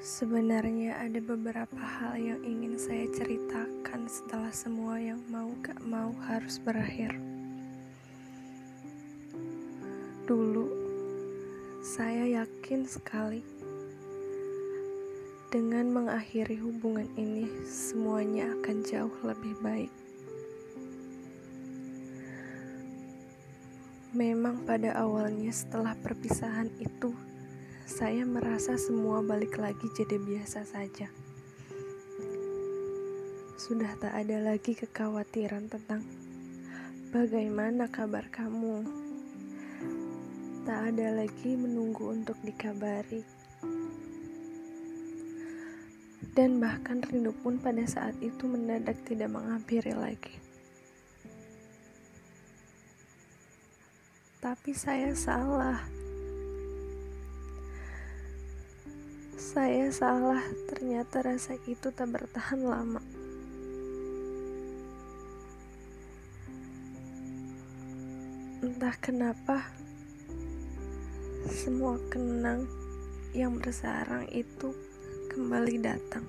Sebenarnya ada beberapa hal yang ingin saya ceritakan setelah semua yang mau gak mau harus berakhir. Dulu, saya yakin sekali dengan mengakhiri hubungan ini, semuanya akan jauh lebih baik. Memang pada awalnya setelah perpisahan itu saya merasa semua balik lagi jadi biasa saja. Sudah tak ada lagi kekhawatiran tentang bagaimana kabar kamu. Tak ada lagi menunggu untuk dikabari. Dan bahkan rindu pun pada saat itu mendadak tidak menghampiri lagi. Tapi saya salah. Saya salah, ternyata rasa itu tak bertahan lama. Entah kenapa, semua kenang yang bersarang itu kembali datang.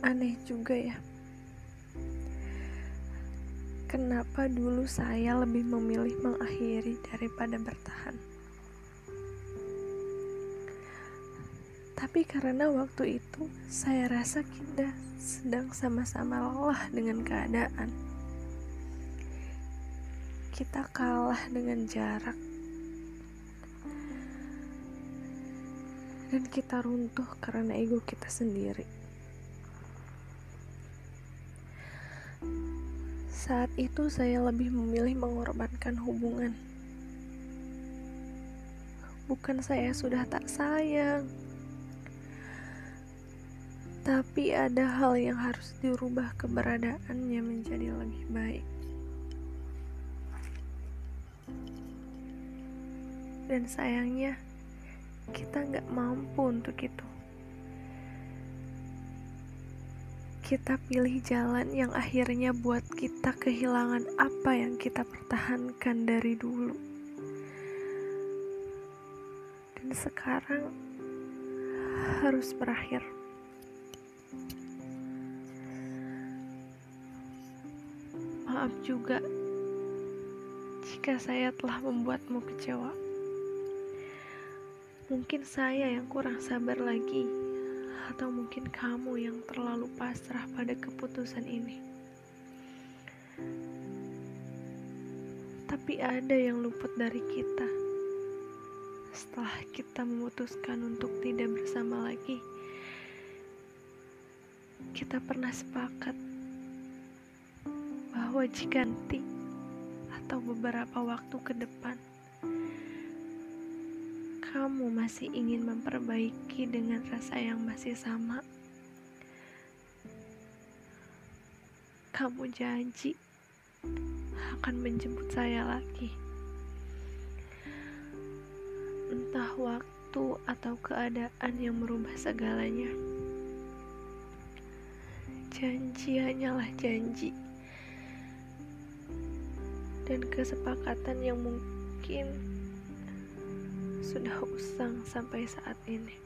Aneh juga ya kenapa dulu saya lebih memilih mengakhiri daripada bertahan. Tapi karena waktu itu saya rasa kita sedang sama-sama lelah dengan keadaan. Kita kalah dengan jarak. Dan kita runtuh karena ego kita sendiri. Saat itu saya lebih memilih mengorbankan hubungan. Bukan saya sudah tak sayang. Tapi ada hal yang harus dirubah keberadaannya menjadi lebih baik. Dan sayangnya, kita nggak mampu untuk itu. Kita pilih jalan yang akhirnya buat kita kehilangan apa yang kita pertahankan dari dulu. Dan sekarang harus berakhir. Maaf juga jika saya telah membuatmu kecewa. Mungkin saya yang kurang sabar lagi atau mungkin kamu yang terlalu pasrah pada keputusan ini. Tapi ada yang luput dari kita. Setelah kita memutuskan untuk tidak bersama lagi, kita pernah sepakat bahwa jika nanti atau beberapa waktu ke depan kamu masih ingin memperbaiki dengan rasa yang masih sama, kamu janji akan menjemput saya lagi. Entah waktu atau keadaan yang merubah segalanya. Janji hanyalah janji. Dan kesepakatan yang mungkin sudah usang sampai saat ini.